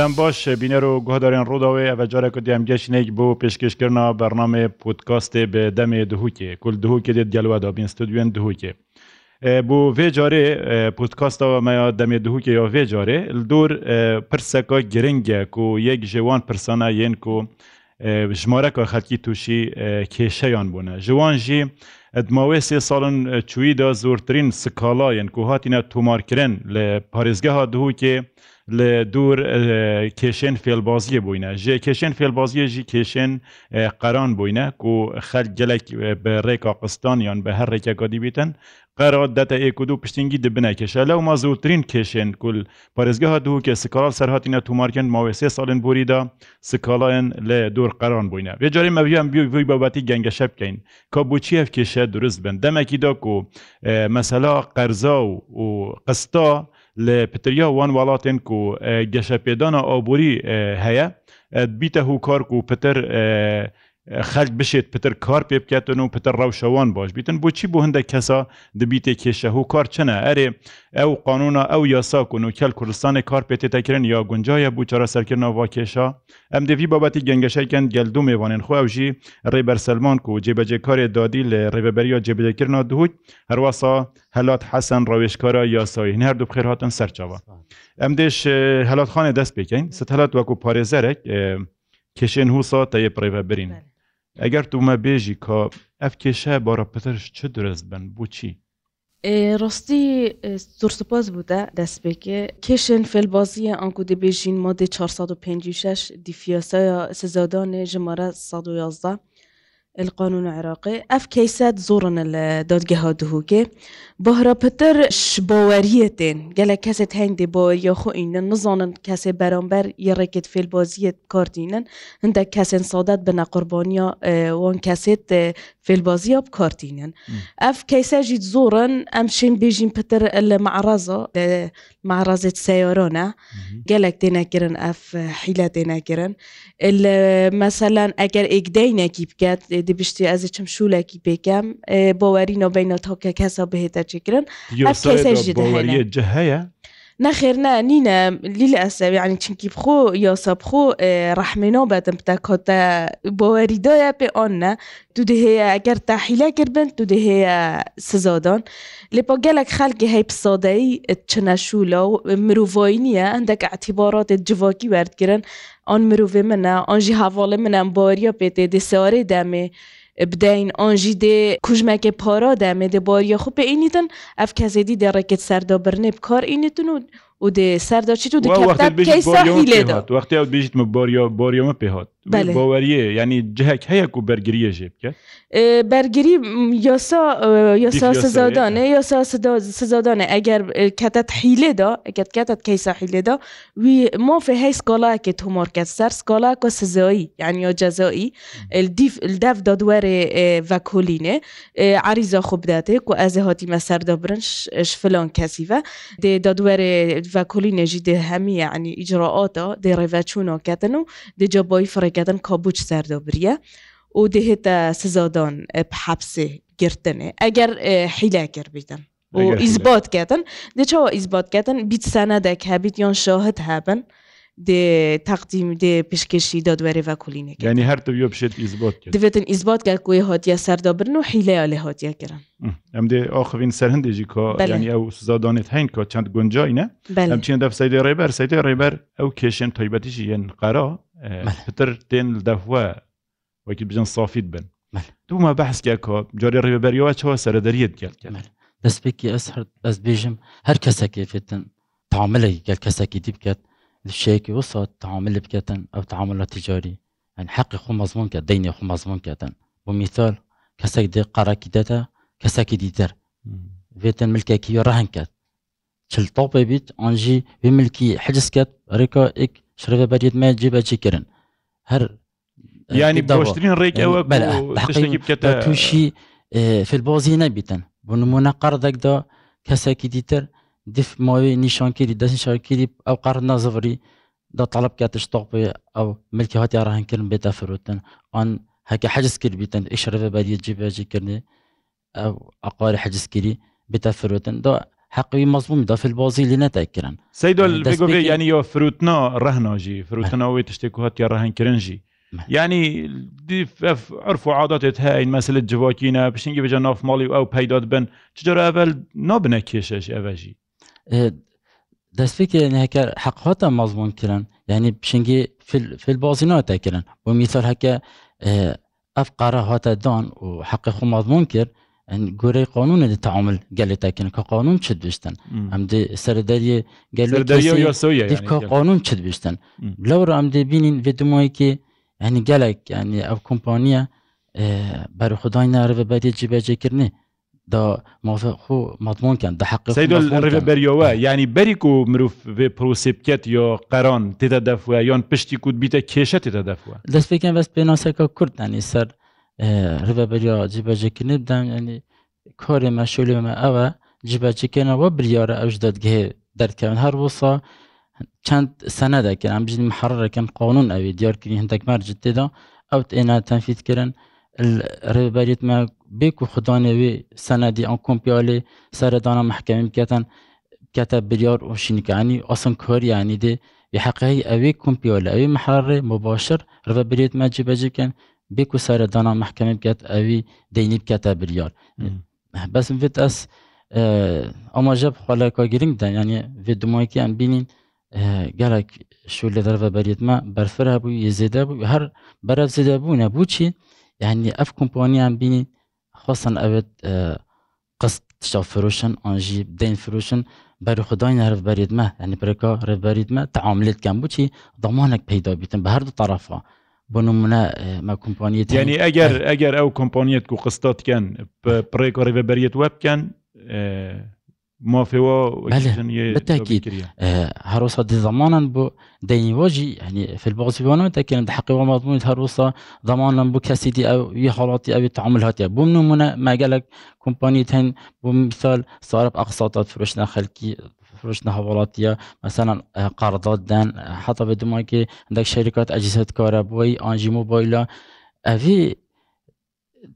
دەم باش بینەر و گۆدارێن ڕووداوێ ئەە جارێک و دیام گەشتێک بۆ پێشکەشکردنا بەرنمێ پودکاستێ بە دەمێ دهوکێ کول دهوکێ دێت گەلوادا بین ستودوێن دهوکێ. بۆ vêcarê podkastawa me ya demê dihukê ya vêcarê li dor pirseka giring e ku yek ji wan pirsana yên ku ji xelkî tûşî kêşeyan bûne. Ji wan jî edmawê sê salin çûî da zortirîn skalayên ku hatîne tomarkirin li parêzgeha dihokê لە دوور کێشێن فێلبازیە بووینە ژێ کێشێن فێلبازیەژی کێشێن قەران بووینە و خەل گەلک بە ڕێکا قستانیان بە هەر ڕێکەکە دیبیتن قەرات دەتە ئێک و دوو پشتنگی دبنە کێشە لەو ما زووترین کێشێن کول پارێزگەها دوو کە سکال سەرهاتینە تومارکن ماوەی سێ ساڵن بوریدا سکاڵایەن لە دوور قەران بووینە بێجاری مەویان بیوی بابەتی گەنگەشە بکەین کە بچیە کێشە دروست بن دەمەکی داک و مەسەلا قەرزا و قستا لە پتریا وان وڵاتێن و گەشە پێدانە ئابووری هەیە بیتە هوکارک و پتر خەک بشێت پتر کار پێ بکاتن و پتر ڕەوشەوان باش بیتن بۆچی بۆ هەندە کەسا دەبیێ کێشە و کار چنە ئەرێ ئەو قانونە ئەو یاساکن و کەل کوردستانی کار پێتێتەکردن یا گونجایە بوو چرە سەرکردنەوە کێشە ئەم دەوی بابەتی گەنگەشەکەند گەلدو میێوانێن خۆژی ڕێبەر سلمان و جێبەجێکاری دادی لە ڕێبەبەریا جێبجێکردنا دووت هەروەسا هەلات حەسەن ڕەوێشکارە یاسایی هەردوو بخێر هاتن سەرچەوە ئەم دێش هەلاتخانە دەست پێکەین ست هەلات وەکو پارێزەرێک کشێن هوسا تا یە پڕێبە برین. ئەگەر تومە بێژی کە ئەف کێشە بۆ ڕەپترش چ درست بن بچی ڕاستی سوورسپاس بوده دەستپێکێ کێشن فێلبازیە ئەنکو دەبێژین مادە 456 دیفیاسە سزادانێ ژمارە 111 القانون العراقي اف كيسات زورنا الدادجه دهوكي بهرا بتر شباوريتين قال كاسيت هين دي باوريا خو ان نظن كاسي برانبر يركت في البازية كارتينن عند كاسين صادت بنا قربانيا وان كاسيت في البازية بكارتينن اف كيسا جيت زورن امشين بيجين بتر المعرضة معرضة سيارانا قالك تناكرن اف حيلة تناكرن مثلا اگر اقدينا كيبكات دی بشتی ez çim şûlekî pêkem bawerîna beyna taka kesa bihête çêkirin kesê ji heye نەخێرنا نینە لیل ئەسەوی عنی چینکی بخۆ یاسەبخۆ ڕحمێنەوە بەتم پتە کۆتە بۆوەریدایە پێ ئۆنە تو دهەیە ئەگەر تاحیلە کردبن تو دهەیە سزادان لێپۆ gelek خەلکی هەی پسادەی چنە شوولە و مرۆڤۆی نییە ئەندەك عتیباراتێت جوواکی وەردگرن آن مروفێ منە ئەنژی هاواڵێ منە باریە پێتێ دێ سەوارەی دەمێ بدەین ئەنژی دێ کوژمەکە پارا دەمێ دێ باریە خو پێ ئینیتن ئەف کەزێدی دەڕێکت سەردابرنێ بکار ئینیتون و و دێ سەردەچیت و وەختی بژیتمە بۆریۆ بۆریۆمە پێهات بۆوەریە ینی جهەک هەیەک و بەرگریە ژێ بکە بەرگری یاسا سزادانە یاسا سزادانە ئەگەر کەتت حیلێدا ئەگەت کەتت کەیسا حیلێدا وی مۆفێ هەی سکۆلاکێ تومۆرکەت سەر سکۆلاکۆ سزایی یانیۆ جەزایی دەف دادوەرێ ڤەکۆلینێ عریزا خوبداتێ و ئەزە هاتیمە سەردەبرنش فلان کەسیڤە دێ دادوەرێ ڤکۆلینێژی دێهەمیە ئەنی ئیجرراۆتە دێڕێڤچوونەوەکەتن و دێجا بۆی فڕێکەتن کابوچ سەردەبریە و دێهێتە سزادان حەبسێ گرتنێ ئەگەر حیلاکر بیتن. و ئیزبات کەتن دەچەوە ئیزبات کەتن بیت سەنەدەک هەبیت یان شاهت هەبن دێ تەقدیم دێ پشکشی دادوەێ کولینێک ینی هەرتە یۆ پشێت ئیزبات دەبێتن ئیزبات کە کوێ هاتیە سەردابرن و حیلەیە لە هاتیە کرن ئەم دێ ئاخوین سەرهندێکی کۆ ینی ئەو سزادانێت هەین کۆ چەند گونجینە ئەم چین دەف سەیدی ڕێبەر سەیدی ڕێبەر ئەو کێشێن تایبەتیشی یەن قەرا پتر دێن دەفوە وەکی بژن سافیت بن دومە بەحسکە کۆ جاری ڕێبەریەوە چەوە سەردەریت گەلکەمە دەستپێکی ئەس ئەس بێژم هەر کەسەکێفتن تااملەی گەل کەسەکی دی بکات شەیەکی وسا تعامل بکەن ئەو تعاملە تجاری ئەن حەقی خۆ مەزمون کە دەینێ خۆ مەزمون کەن بۆ میثال کەسێک دێ قەراکی دەتە کەسێکی دیتر vêtin milkekî wê rehin ket çil topê bît an jî vê milkî heciz ket rêka ek şirve beriyet me cêbe çê kirin her yani baştirîn rêk ew tuşî filbozî nebîtin bu nimûne qerdek da kesekî dîtir دیفمەوەی نیشانکیری دەستی شارکیری ئەو قەر نازڤری دا تەڵب کاتش تۆقی ئەو ملکی هاتی ڕاهنکردن بێتە فروتن ئەن هەکە حەجز کرد بیتن ئیشرەە بەدیە جیبێجیکردنی ئەو ئەقاری حەجزگیری بێتە فروتن دا حقی مەزمومی دا فبازی لی نەتەکردن سەیدۆ ینیەوە فروتنە ڕەهناژی فروتنەوەی تشتێک هاتی ڕاهنکردنژی ینی عرف و عاداتێت هەین مەسلت جوواکیە پشتنگی بجە ناف ماڵی ئەو پەیداد بن چجارە ئەڤل نابنە کێشەش ئەڤژی destpêkê heke heqhata mazmûn kirin yani pişingî filbazîna te kirin û mîsal heke ev qara hate dan û heqê xu mazmûn kir gorê qanûnê di teamil gelê te kirin ka qanûn çi dibiştin em de serê deriyê gel ka qanûn çi dibiştin lewra em dê bînîn vê dumoyekî yani gelek yani ev kompaniya berxudayna rivebetê cîbecekirinê دا ماتمونکەن دە حق ڕێ بەریەوە ینی بەریک و مرۆڤ بێ پرۆسی بکەت یا قەران تێدا دەفوە یان پشتی کووت بیتە کێشە تێدا دەفوە دەست پێکەن بەست پێناسەکە کوردانی سەر ڕێبەریا جیبەجەکردنی بدەم ینی کارێ مەشولێمە ئەوە جیبەچکەنەوە بریارە ئەوش دەدگێ دەرکەون هەر وسا چەند سەنە دەکەن ئەم بژین محڕەکەم قانون ئەوی دیارکردنی هەندێک مەرج تێدا ئەوت ئێنا تەنفیتکردن rêberît me bê ku xudanê wê senedî an kompyalê seredana mehkemî biketen kete biryar û şînikanî asın kar yanî dê bi heqeyî evê kompyalê evê meherê mubaşir rêberît me cibecikken bê ku seredana mehkemî biket evî deynî bikete biryar besim vê ez amaje xwaleka giring de yanî vê dumayekî em bînîn gelek şûlê derve berîtme berfir hebû yê zêde bû her berev zêde bûne bû çi یعنی ئەف کۆمپۆنیان بینی خۆسن ئەوێت قست تشتا فروشن آنجی بدین فروشن برای خدای رهبریت ما یعنی برکا رهبریت ما تعاملت کن بو چی ضمانک پیدا بیتن به هر دو طرفا بۆ نمونە مە کۆمپانیت ینی ئەگەر ئەگەر ئەو کۆمپانیت و قستات بکەن پڕێک ڕێبەریت وە بکەن بالتاكيد هروسه دي ضمانا بو ديني واجي يعني في البغز بيوانا لكن تحقيق مضمون هروسه ضمانا بو كاسيدي او يخلطي او يتعامل هاتي بو نمونه ما قالك كومباني تن بو مثال صارب اقساطات فروشنا خلكي فروشنا حوالاتيا مثلا قرضات دان حتى بدو ما كي عندك شركات اجهزه كهربائي انجي موبايلا افي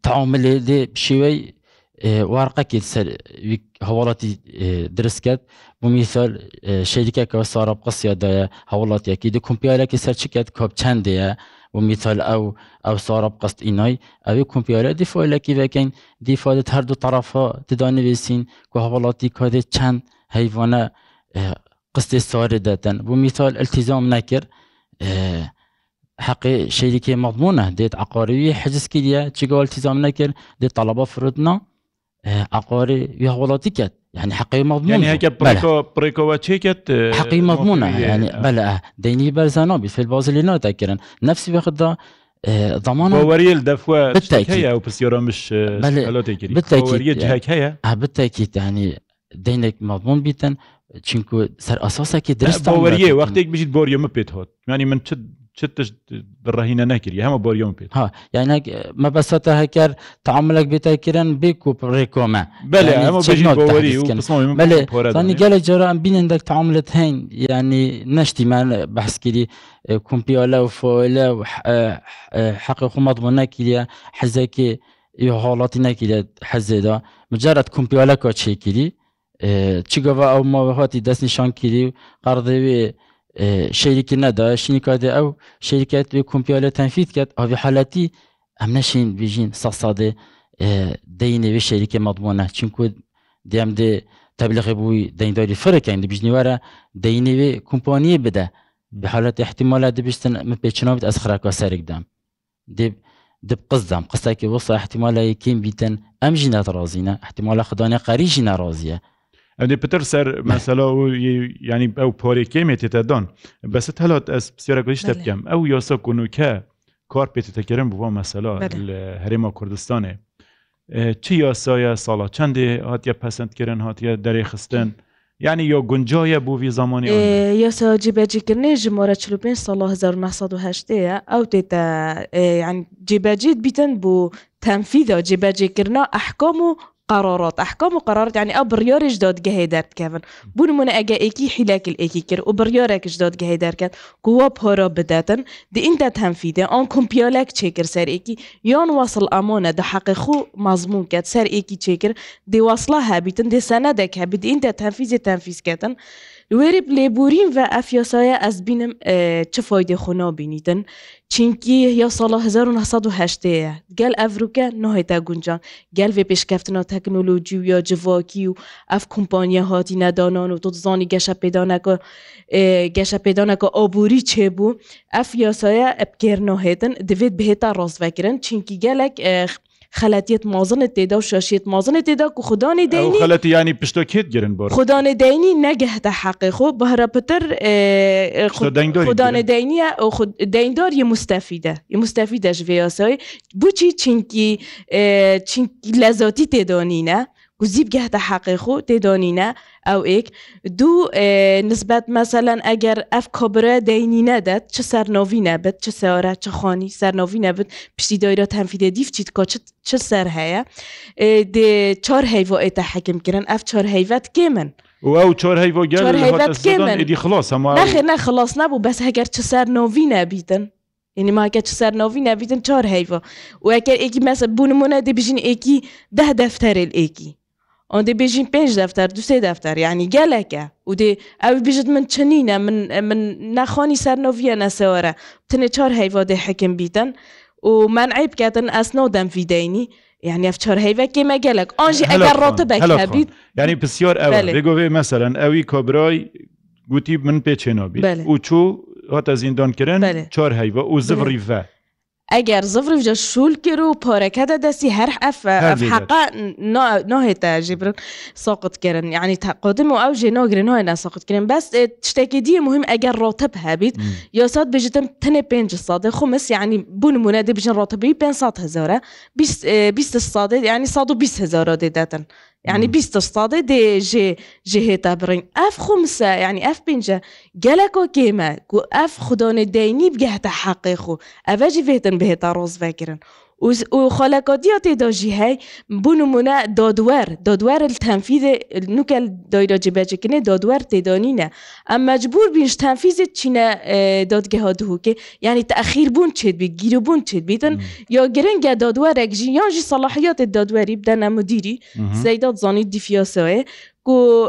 تعامل دي بشوي وارقەکی سەر هەوڵەتی درست کرد بۆ میسال شەریکەکەەوە سارە قسیادایە هەوڵاتیەکی دی کمپیارێکی سەر چکرد کۆب چندەیە و میسال ئەو ئەو سارە قست ئینای ئەوی کمپیارە دیفۆلەکی بکەین دیفادت هەردوو طرفە ددانەویسین کو هەوڵاتی کادێ چەند حیوانە قستی سارە دەتەن بۆ میسال التیزام نەکرد حقی شەریکی مەضمونە دێت عقاریوی حجزکی دیە چگەڵ تیزام نەکرد دێت تەڵەبە فرودنا عقاري وهولاتيكت يعني حقي مضمون يعني هيك بريكو بريكو تشيكت حقي مضمونة يعني بلا ديني برزانا في الباز اللي نوتا كرن نفسي باخذ ضمانه باوريه الدفوة بالتاكيد هي او بسيورا مش بالتاكيد باوريه بالتاكيد يعني دينك مضمون بيتن چونكو سر اساسك درست باوريه وقتك بيجي بوريه ما بيت هوت يعني من شد چ ڕهینە نەکردی هەمە بۆریۆم پێێت ها یعنی مەبەستە هەکار تعاملێک بێتایکردن بێک و ڕێکۆمە بەێوەری گەلە جۆران بینندێک تعاملت هەین ینی نەشتیمان بەحسگیری کومپیۆلە و فۆلە و حەقی خومەت بۆ نەکردە حەزێکی حڵاتی نەکردێت حەزێدا مجارەت کومپیۆلە کۆچێکیری چی گەڤ ئەو ماوەهاتی دەستنیشان کردی و قەردەوێ شەریکی نەدا شینی کاتێ ئەو شرکەت لێ کمپیالە تەنفیت کرد ئاوی حالەتی ئەم نەشین بژین سە سادێ دەینێوێ شەریکە مەبووە چونکو دێم دێ تەبلغی بووی دەینداری فرەکەین لە بژنیوارە دەینێوێ کمپانیە بدە بە حالەت احتیمالە دەبیستن من پێچناوت ئەس خراکە سەرێکدام دێ دب قزدام قستاکی وەسە احتیمالە یەکیم بیتن ئەم ژینە ڕازینە احتیمالە خدانە قەریژی ناڕازیە ئەێ پتر سەر مەسەلا و ینی ئەو پۆرێکی مێتێتە دۆن بەست هەلات ئەس پسیێرەگەیش دەبکەم ئەو یاسە کوونوکە کار پێتەکەرم بووە مەسەلا هەرێمە کوردستانێ چی یاسایە ساڵا چەندێ هاتیە پەسەندکردن هاتیە دەرێخستن یعنی یا گونجایە بووی زمانی یاسا جیبەجیکردنی ژمارە 45 سال 1970 ئەو تێتە جیبەجیت بیتن بوو تەنفیدا جیبەجیکردنا ئەحکام و قرارات احكام وقرارات يعني اه بريار جداد جهي دارت كافن بون من اجا ايكي حلاك الايكي كر وبريارك جداد جهي دارت كان قوا بهورا بداتن دي انت تهم في دي ان كمبيالك تشيكر سار ايكي يون واصل امانه ده حق خو مضمون كات سار ايكي تشيكر دي واصلها بيتن دي سندك هبي دي انت تنفيذ تنفيذ كاتن Li lêborîn ve ev yasaya ez bînim çi foydê xu nabînîdin Çinkî ya sala 1970 ye gel evroke nahê te guncan gel vê pêşkeftina teknolojî ya civakî û ev kumpanya hatî nedanan û tot zanî geşe pêdaneka geşe pêdaneka aborî çêbû ev yasaya epkêr nahêdin divêt bihêta rast vekirin çinkî gelek خەلەتیت مازنت تێدا و شەشیت مازنت تێدا و خوددانی دەینی خەلەتی ینی پشتۆکێت گرن بۆ خوددانێ دەینی نەگەهدا حقی خۆ بەهرە پتر خوددانێ دەینیە دەیندار یە مستەفیدە ی مستەفی دەژ ڤیاسەوەی بچی چینکی چینکی لەزۆتی تێدانینە گزیب گه تحقیق خو تدانینه او ایک دو نسبت مثلا اگر اف کبره دینینه داد چه سرناوی نبد چه سیاره چه خانی سرناوی نبد پشتی دایره تنفیده دیف چید که چه سر هیا دی چار حیوه ایتا حکم کرن اف چار حیوت که من واو چهار هیوا گل هات زدن ادی خلاص اما نخیر نه خلاص نبو بس اگر چه سر نوی نبیدن یعنی ما اگر چه سر نوی نبیدن چهار هیوا و اگر یکی مثلا بونمونه دی بجین یکی ده دفتر یکی ئەوەندێ بێژین پێنج دەفتەر دوسێ دەفتەر ینی گەلەکە ودێ ئەو بژت من چنینە من ناخوانی سەرنۆڤە نەسەوەرە تنێ چۆر هەیڤۆ دێ حەکم بیتن و من عیب کاتن ئەسنۆ دەم فیدەینی یعنی ئەف چۆر هەیڤەکێ مەگەلک ئەژی ئەگەر ڕۆتە بەکەبیت ینی پسیۆر ئەو بێگوێ مەسەرەن ئەوی کۆبرۆی گوتی من پێچێنۆبی و چوو هاتە زیندۆنکردن چۆر هەیڤە و زڤڕیڤە ئەگەر زفرجە شول کرد و پۆرەکەدە دەستی هەر حەفحق نهێتە ژبرن ساقتکردن یعنی تاقدم و ئەو ژێنۆگرنەوە ناساقتکردن بەس شتێکی دیە مهم ئەگەر ڕۆتەب هەبیت یاسات بژتم تنێ پێ ساادی خمس یعنی بوونمونە دەبژن ڕۆتەبی 500 هزارە 20 ساادێت ینی 120 هزار دێداتن يعني بيست استاضي دي جي جي هيتا برين اف خمسة يعني اف بنجا جالكو كيما كو اف خدون ديني بقى حقيقو افاجي فيتن بهيتا روز فاكرن وخالقاتيات داجي هاي بونمونا دادوار دادوار التنفيذ نوكل دايرا جباجكني دادوار تدانينا اما مجبور بينش تنفيذ تشينا دادگه دهوكي يعني تأخير بون تشد بي گيرو بون تشد بيتن يا گرنگا دادوارك جي يان جي صلاحيات الدادواري بدنا مديري سيدات زاني ديفياسوي ku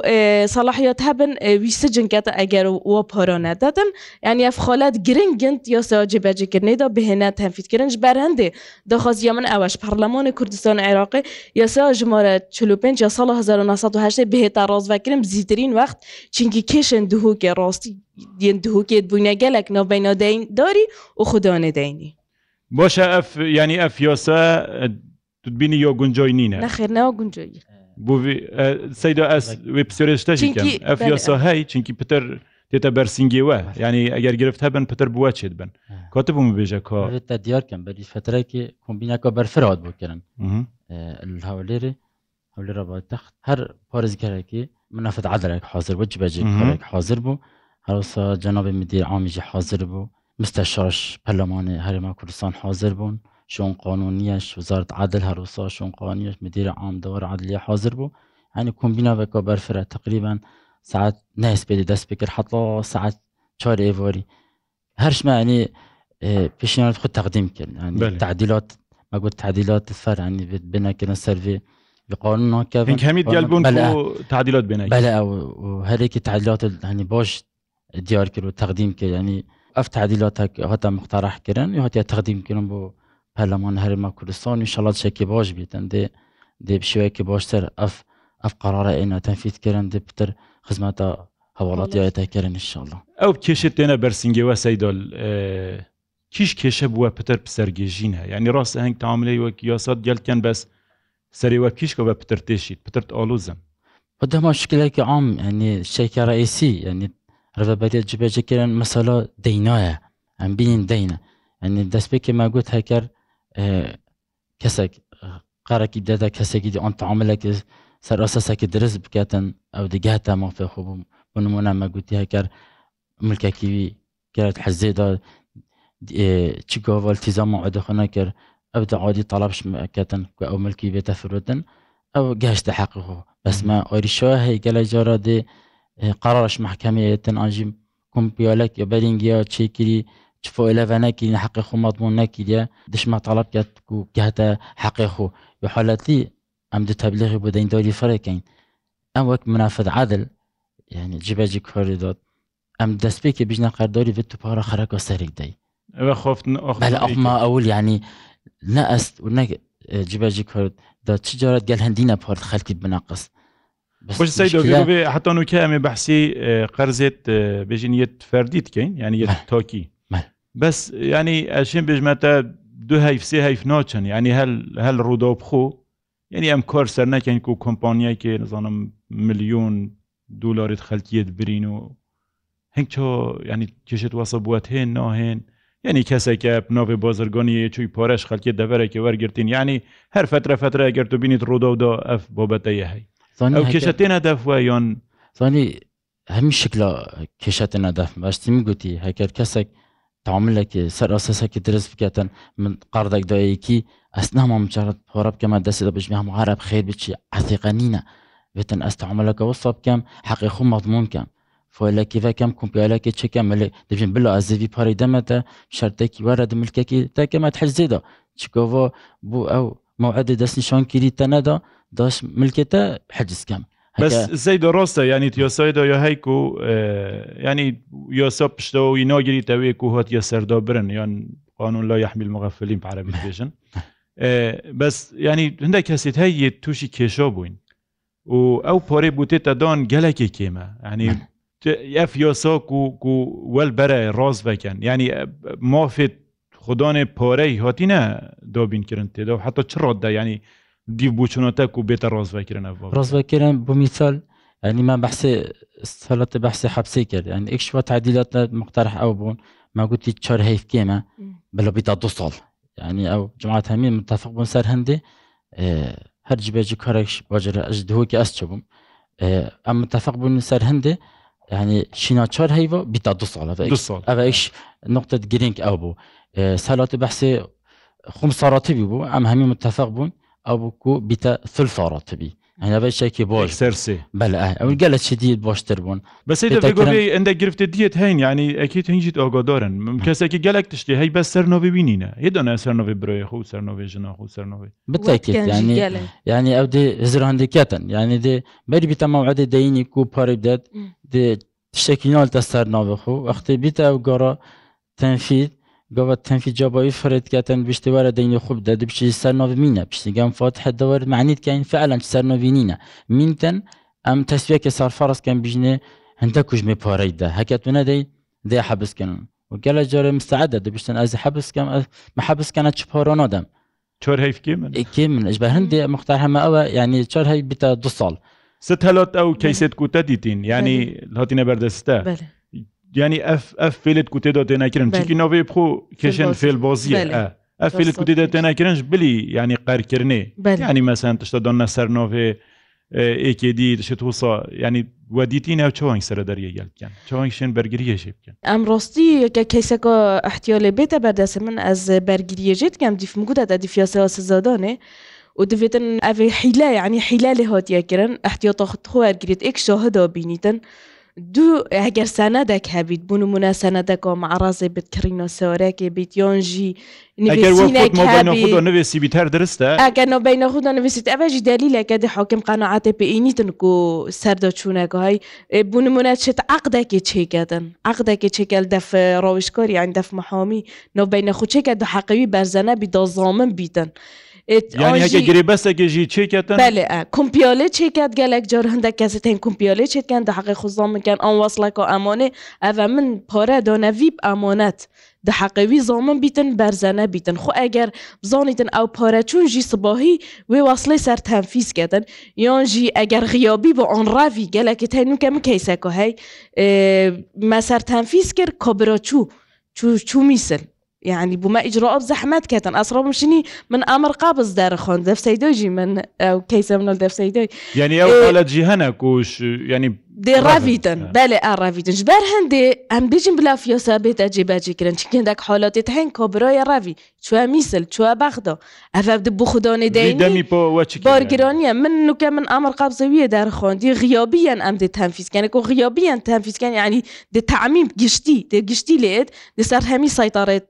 salahiyat hebin wî sicinket eger we parone dedin yani ev xalet giringin ya sebecekirê da bihêne tenfîtkirin ji ber hindê daxwaziya min eweş Parlamanê Kurdistan Iraqê yasa ji mare çlupên ya sal 1970 bihêta razvekirin zîtirîn wext çinkî kêşin dihokê rastî yên dihokê bûne gelek navbeyna deyn darî û xudanê deynî. Boşe ev yanî ev yosa bînî yo guncoy nîne. Nexêr ne guncoyî. سەیدا ئەس وێ پسێشتەژیکەم ئەف یاسا هەی چینکی پتر تێتە بەرسنگێوە ینی ئەگەر گرفت هەبن پتر بووە چێت بن کۆتە بووم بێژە کۆتە دیارکەم بەری فترەکی کۆمبینەکە بەرفرات بکردن هەولێرە هەولێرە بە تەخت هەر پارێزگەرێکی منافت عادرێک حاضر بوو بەجێک حاضر بوو هەروسا جەنابی مدیر عامیژی حاضر بوو مستەشاش پەرلەمانی هەرێمە کوردستان حاضر بوون شون قانونیش وزارت عدل هەروسا شون قانونیش مدیر عام دەوەر عدلیە حاضر بوو ئەنی کۆمبیناوێکەوە بەرفرە تقریبان ساعت نەسپێدی دەست پێکرد حتا ساعت چۆر ئێوەری هەرشمانی پیشنیات خود تقدیم کرد تعدیلات مەگوت تعدیلات فەرانی بنەکردن سەروێ قانون ناکەین هەمید گەلبوون تعدیلات بێنە بەلە هەرێکی تعدیلات هەنی باش دیار کرد و تقدیم کرد ینی ئەف تعدیلات هاتە مختارح کردن هاتیە تقدیم کردن بۆ پەرلەمان هەرێمە کوردستان شڵات شێکی باش بیتن دێ دێ پیشوەیەکی باشتر ئەف ئەف قرارە ئێنە تەنفیتکردن دێ پتر خزمەتە هەوڵاتیایەتەکردن انشاءله ئەو کێشت تێنە بەرسنگەوە سەیدۆل کیش کێشە بووە پتر پسەرگێژین هە ینی ڕاست هەنگ تااملی وەک یاسات گەلکەن بەس سەرێوە کیشکە بە پتر تێشید پترت ئالوزم بەدەما شکلێکی عام ئەنی شێکارەئیسی ئەنی ڕەبەتێت جبێجەکردن مەسەلا دەینایە ئەم بینین دەینە ئەنی دەستپێکی ماگوت هەکرد کەسێک قارێکی دەدا کەسێکی دی ئەم تعاملێکی سەر ئەسەسەکی درست بکاتن ئەو دیگاتە مافێ خوبووم بنمونە مەگوتی هەکار ملکەکیوی گەرت حەزێدا چی گۆڤل تیزامە ئەدەخۆنە کرد ئەو داعادی تەڵبش ئەکەتن کە ئەو ملکی بێتە فرودن ئەو گەشتە حەقیخۆ بەسمە ئۆریشەوە هەیە گەلە جارا دێ قەرش محکەمەیەتن ئاژیم کمپیۆلەک بەرینگیا چێکری فۆلەە نەکی حەقی خۆمەتبوون نەکیە دشمە تەڵب کات و کاتە حەقی خۆ بە حالەتی ئەم دو تەبلیغی بۆ دەین دەوری فەرەکەین ئەم وەک منافد عادل یعنی جبەجی کۆری دۆت ئەم دەستپێکی بژنە قەردۆری بێت تو پارە خەرەکە سەرێک دەی ئەوە خۆفتن ئەما ئەول ینی نە ئەست و نەک جبەجی کورد دا چ جارت گەل هەندینە پارت خەلکی بناقست خوش سيد حتى نو كامي بحسي قرزت بجنية فرديت كين يعني يتوكي بس ینی ئەشین بژمەتە دو هەیف سێ هەیف ناچن ینی هەل هەل ڕوودۆبخۆ یعنی ئەم کار سەر نەکەین و کۆمپانیایکێ نزانم میلیۆن دولاریت خەلکیت برین و هەنگ چۆ ینی کشت وەسە بووەت هێن ناهێن یعنی کەسێکە ناوێ بازرگانی چوی پارەش خەلکی دەبەرێکی وەرگرتین ینی هەر فترە فترە گرت و بینیت ڕوودەودا ئەف بۆبەتەیە هەی ئەو کشتێنە دەفوە یان زانی هەمی شکلە کشتە نەدەف باشتیمی گوتی هەکرد کەسێک تعاملێکی سەر ئەسەسەکی درست بکەن من قاردەکدایەکی ئەسنامە مجارت پۆرە بکەمە دەستی دە بژمی هەم عرب خیر بچی عسیقەنینە بێتن ئەستعملەکە وسە بکەم حەقی خۆ مەضمونکەم فۆلەکیڤەکەم کمپیالەکە چەکەم ملێ دەبین بلو ئازیوی پارەی دەمەتە شارتێکی وەرە دملکەکی تاکەمەت حەزیدا چکۆڤۆ بوو ئەو مەعدی دەستنیشان کیری تەنەدا داش ملکێتە حەجزکەم بەس زەی دۆڕۆستە ینی تیۆسۆی دۆ هەیک و ینی یۆسە پشتەوە و نۆگریتەوەیک و هۆتیە سەردۆ برن یان قانون لە یحمیل مغەفلین پارەبی بێژن بەس ینی هەندە کەسیت هەیە تووشی کێشۆ بووین و ئەو پۆرەی بوتێتە دۆن گەلەکی کێمە ینی ئەف یۆسۆک و وەل بەرە ڕۆز بەکەن ینی مۆفێت خودۆنێ پۆرەی هاتیە دۆبینکردن تێدا و حتا چ ڕۆددا ینی دیو بچونەتە و بێتە ڕۆزبکردن ڕۆزبکردن بۆ میسال ئەنیمان بەحسێ سەڵەتە بەحسێ حەبسی کرد ئەن ئیکشوە تعدیلاتە مختەرح ئەو بوون ما گوتی چار هەیف کێمە بلە بیتا دو ساڵ یعنی ئەو جماعات هەمین متفق بوون سەر هەندێ هەر جبێجی کارێکش باجرە ئەش دهۆکی ئەس چ بووم ئەم متفق بوون سەر هەندێ yani Çin'a çar heyva bita du sal ev sal ev iş nokta giring ew bû salatê behsê xum saratî bî bû em hemî muttefeq bûn ئەو بکو بیتە سلفڕەتبی هەنا بەشێکی بۆش سەرسی بەە ئەو گەلە چدیت بۆشتر بوون بەسی ئەندە گرفتە دیت هەین ینی ئەکیت هینجیت ئۆگۆدۆرن کەسێکی گەلک تشتی هەی بە سەرنۆوی بینینە یدۆنا سەرنۆوی برۆی خو سەرنۆوی ژناخو سەرنەوەی بتێکیت ینی ینی ئەو دێ زراندێکەتن ینی دێ بەری بیتەماوعدە دەینی کو پارێک دێت دێ تشتێکی نالتە سەرناوەخ و وەختی بیتە ئەو گەڕە تەنفید قوة في جابوي فرد كاتن بشتي ورا دين خوب دا دبشي سرنوف مينا بشتي قام فاتحة دور معنيت كاين فعلا سرنوفينينا مينتن ام تسوية كسار فرس كان بجني هندكوش مي باريدا هكات منا دي دي حبس كان وقال جاري مستعدة دبشتن از حبس كان ما حبس كانت شبارو نادم چور هيف كيمن كيمن اجبه هندي مختار هما اوا يعني چور هي بتا دو سال ست هلات او كيسيت كوتا ديتين يعني هاتينا بردسته بله ینی ئەف فێلت کو تێدا تێناکردن چکی نوێ بخۆ کێشێن فێل بازیە ئە فێلت کو تێدا تێناکردنش بلی ینی قەرکردێ ینی مەسەن تشتا دانە سەر نوێ ئێکێدی دشت وسا ینی وەدیتی ناو چۆنگ سرە دەریە گەلکەن چۆنگ شێن بەرگریەشی بکەن ئەم ڕۆستی یەکە کەیسەکە ئەحتیالێ بێتە بەردەسە من ئەس بەرگریەژێت کەم دیفمگودا تا دیفیاسەوە سزادانێ. ودفتن ئەێ حیلا عنی حیلا لە هااتیەکردن ئەحتیاتا خودخوا ئەرگریت ئێک شاهدا بینیتن دوو ئەگەر سەنەدەك هەبیت بوون و منە سەنەدەك و مەعڕازێ بتکڕینەوە سەوەرەێکی بیتیۆنژی نوێسی بیتەر درستە ئەگەر نۆبینە خوددا نوویست ئەوەژی دەلیلەکە دی حوکم قەنەعاتێ پێینیتن و سەردە چوونەگوهای بوونمونە چێت عقدێکی چێگەدن عقدێکی چێکل دەف ڕۆویشکۆری ئەین دەف مەحامی نۆبینە خوچێکە دو حەقەوی بەرزەنە بی دۆزڵ من بیتن. گرێبەستێکێژی چێکێتن کمپیالێ چێکات گەلێک جار هەندێک کەسێتین کمپیالێ چێتکەن دەحقی خۆزڵ منکەن ئەو وەسڵێک و ئەمانێ ئەە من پۆرە دۆنەڤیب ئەمانەت. di heqewî zamin bîtin berzene bîtin xu eger zanîtin ew pareçûn jî sibahî wê waslê ser tenfîs ketin yan jî eger xiyabî bi anravî gelekê tenûke min keyseko hey me ser tenfîs kir kobiraçû çû çû mîsin يعني بما إجراءات زحمات كاتن أصلا مشيني من أمر قابز دار خون دف سيدوجي من أو كيسة من دف سيدوي يعني أو قالت جهنك وش يعني دێ ڕاویتن بەێ ئاڕاویتن ژبەر هەندێ ئەم بژین بلا فیۆسا بێتە جێباجیکردن چکندێک حالڵاتێت هەنگ کۆبرۆیە ڕاوی چوە میسل چوە بەخدا ئەف بوو خودۆنی دەیگرۆنیە من نوکە من ئەمر قابزەویە دارخۆندی غیابیان ئەم دێ تەنفیسکانێک و غیابیان تەنفیسکان ینی دێ تعمیم گشتی دێ گشتی لێت دەسەر هەمی سایتارێت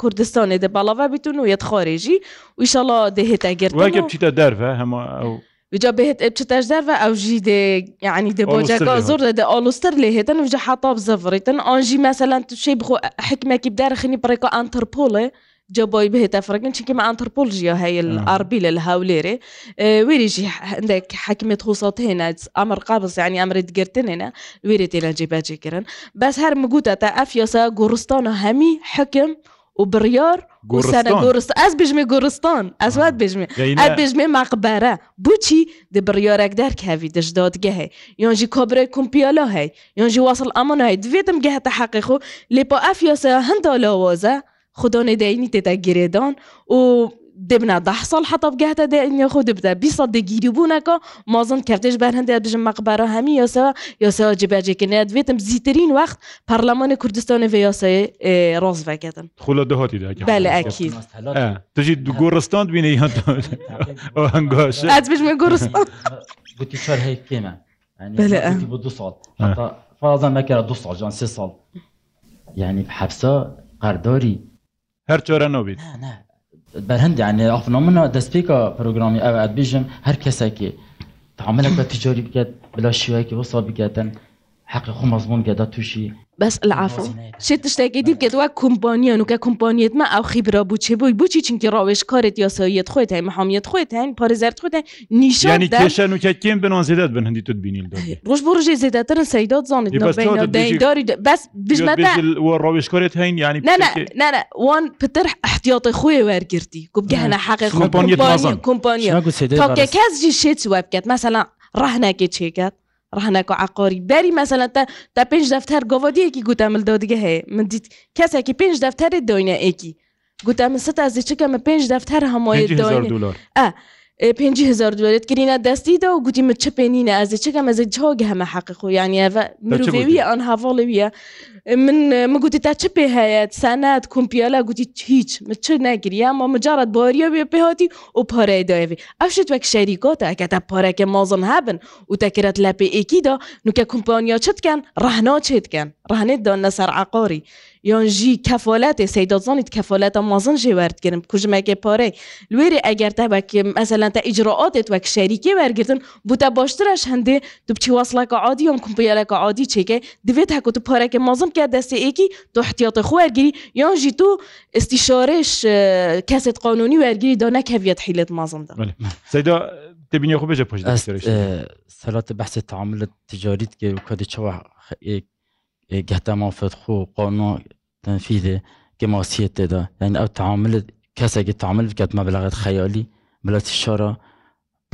کوردستانی دە باڵاوا بتون و یەت خۆرێژی و ئیشەڵا دەهێتە گرت بچیتە دەرە هەمە ئەو وجا بهت بتشتاش زرفا او جي دي يعني دي بوجاكا زور دي اولوستر لي هتن وجا حاطه بزفريتن انجي مثلا تشي بخو حكمه كي بدار خني بريكا انتربولي جابوي به تفرقن شي كيما انثروبولوجيا هاي الاربيله الهاوليري أه ويري جي عندك حكمة خصوصات هنا امر قابص يعني امر دقرتن هنا ويري تيلا جيبات جيكرن بس هر مقوتا تا افيسا قرستانا همي حكم و بڕیار گۆستانە گۆست ئەس بژمێ گۆستان ئەسوات بژمێ ئە بژمێ ماقبارە بچی دە بڕیارێک دەرکەوی دەشدادگەهێ یانژی کابرای کومپیالا هەی یانژی واصل ئەمانای دوێتم گەهتە حەقی خۆ لێپا ئەفیاسە هەندا لاوازە خودانێ دەینی تێتە گرێدان و دبنا دحصل حتى بقاتا دائن ياخد بدا بيصد جيربونك ما ظن كرتش بان هندي بجم مقبرة همي يا سوا يا سوا جباجي كنات فيتم زيترين وقت برلمان كردستان في يا سوا راس فاكتن خلا دهاتي ده بله اكيد تجي گورستان بینه یا او هنگاشه از بجم گورستان قلت شهر هي كيما يعني بله بدو صال حتى فرضا ما كان دو صال جان سي صال يعني بحبسه قرداري هر چوره نوبید نه نه بەرهندیانێ ئەفنامنە دەستپێکە پرۆگرامی ئەوە ئەبیژم هەر کەسێکی تعاملێک بە تجاری بکات بلا شیوەیەکی وەسا بکاتن حق خو مضمون قدا توشي بس العفو شي تشتاقي دي بقد واك كومبانيا نو كومبانيات ما او خبره بو چه بو بو چی چنکی راوش کارت یا سایت خودت هی محامیت خودت هی پارزرت خودت نشان یعنی کشن و کیم بنان زیدت بن هندی تو بینیل داد روش برو جی زیدت تر سیدات زانت نو بین دینداری بس بیش متا و راوش کارت هی یعنی نه نه نه نه وان پتر احتیاط خوی ورگردی گوب گهنا حق کمپانیا کمپانیا تا که کس جی شیت وب مثلا راه نکه چیکت ڕحنەکە عقۆری بەری مەسەلەن تا پێنج دەفتەر گۆڤۆدیەکی گوتە ملدۆ دیگە هەیە من دیت کەسێکی پێنج دەفتەرێ دۆینە ئێکی گوتە من سە تازی چکە من پێنج دەفتەر هەمۆی دۆ پێنجی هزار دوێت گرینە دەستیدا و گوتی من چ پێینە ئەزی چەکە مەزێک جاگە هەمە حقیق و یانیەوە مرۆڤێویە ئەن هاواڵێویە من مگوتی تا چ پێ هەیە سەنات کومپیالا گوتی هیچ من چ نەگریە ما مجارەت باریە بێ پێهاتی و پارەی داوێ ئەوشت وەک شەریکۆتە ئەکە تا پارەکە مازن هەبن و تەکرێت لە پێ ئێکیدا نوکە کومپانیا چتکەن ڕەهنا چێتکەن ڕهنێتدا نەسەر عقاری یان jî kefolê seyda zanît kefoleta mazin jê werdgirin kujimekê parê Lêrê eger te wekî mesela te icraatê wek şerîkê wergirtin bû te baştir eş hindê tu biçî waslaka adî yan kumpiyeleka adî çêke divê heko tu parekê mazin ke destê êkî tu ihtiyatê xu wergirî yan jî tu istîşarêş keset qanûnî wergirî da nekeviyet hîlet mazin da Seyda تبيني خو بيجي بوجي سلات بحث التعامل التجاري كدي شوا et gâtement fait trop قانون تنفيذه كما وصيت ده يعني او تعامل كسا كي تعامل كات مبلغ خيالي بلات الشارع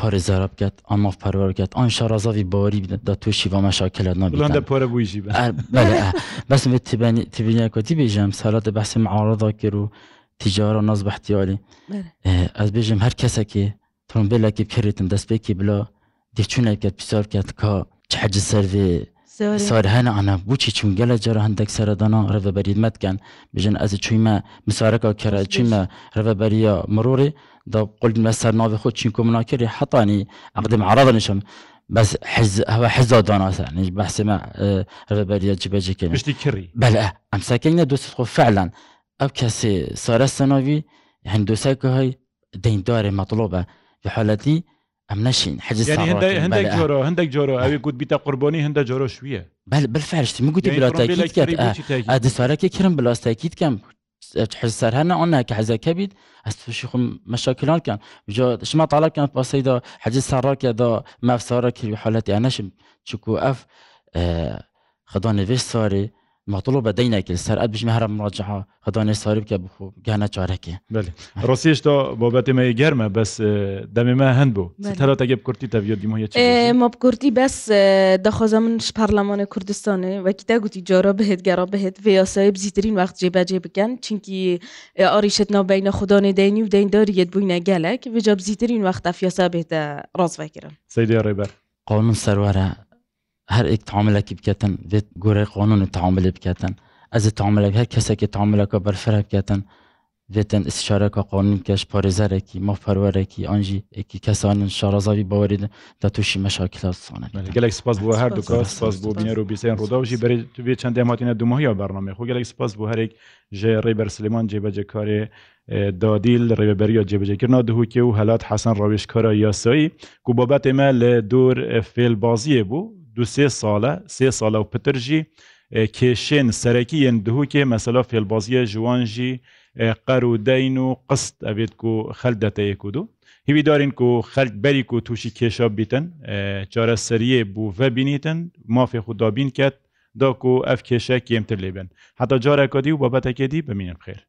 پار زرب کرد آن ماف پرور کرد آن شارازا وی باری بیدن دا تو شیوا مشاکل ادنا بیدن بلند پاره بویشی بله بس به تبینی تبینی کتی بیجم سالات بحث معارضا که رو تجارة ناز بحتیالی از بیجم هر کسا که ترون بلا که بکریتن دست بکی بلا دیچون کرد بسیار کرد که چه حج سر سوار هەنا ئەە بچی چون گەلە جارە هەندێک سەردانا ڕێبەریدمەت کەن بژن ئەز چویمە مسارەکە کرە چویمە ڕێبەریە مرۆری دا قلمە سەر ناوی خۆ چین کۆمناکەری حتانی ئەقدم عرادا نشم بس حز هو حزا داناس يعني بحسب ربريا جبجي كلمة مش كري بلا امساكينا دوس فعلا او كسي صار السنوي يعني دوساكو هاي دين داري مطلوبة في حالتي ئەم نشین حجز هەندێک جۆرە هەندێک جۆرە ئەوی گوت بیتە قربۆنی هەندە جۆرە شویە بەفەرشتی مگوتی براتاکیت کرد دەسوارەکە کرم بلاستاکیت کەم حسەرهەنە ئەونا کە حەزەکە بیت ئەس تووشی خم مەشاکلانکەن شما تاالکەن پاسەیدا حەجز ساڕاکێدا مەفسارە کردوی حالەتی ئەنەشم چکو ئەف خدا نوێش ساری مەطلو بەدەی ناکرد سەر ئە بژمە هەرە مڕجەها خدانێ ساری بکە بخۆ گانە چارەکە ڕۆسیش تۆ بۆ بەتێمەی گەرمە بەس دەمێمە هەند بوو هەرە تەگەب کورتی تەڤیۆدیمە ماب کورتی بەس دەخۆزە منش پارلەمانە کوردستانێ وەکیدا گوتی جۆرە بهێت گەڕە بهێت ڤێسای بزیترین وقت جێبەجێ بکەن چینکی ئاریشت ناوبینە خوددانێ دەینی و دەینداریەت بووینە گەلک بجا بزیترین وقتە فیاسا بێتە ڕازڤکردن سەیدی ڕێبەر قانون سەروارە هەرێک تعاملێکی بکەن بێت گۆڕی قانون تعاملی بکەن ئەز تعاملێک هەر کەسێکی تعاملەکە بەرفرە بکەن بێتن استشارەکە قانون کەش پارێزەرێکی مافەروەرێکی ئەنجی ئەکی کەسانن شارەزاوی باوەریدە دا تووشی مەشاکیلسانە گەلێک سپاس بوو هەر دوکە سپاس بۆ بینەر و بیسیان ڕووداژی بەری تو بێ چەند دەماتینە دومهیا بەرنامێ خۆ گەلێک سپاس بوو هەرێک ژێ ڕێبەر سلمان جێبەجێکارێ دادیل ڕێبەریا جێبەجێکردنا دهوکێ و هەلات حەسەن ڕاوێشکارە یاسایی کو بابەت ئێمە لە دوور فێل بازیە بوو دو سێ ساڵە سێ ساڵە و پترژی کێشێن سەرەکی یەن دهوکێ مەسەلا فێلبازیە ژوانژی قەر و دەین و قست ئەبێت و خەل دەتەیەک و دوو هیوی دارین و خەلک بەریک و تووشی کێشە بیتن چارە سەریە بوو ڤەبینیتن مافێ خوددابین کرد داک و ئەف کێشە کێمتر لێبن حتا جارە کادی و بابەتەکێدی بمینن خێر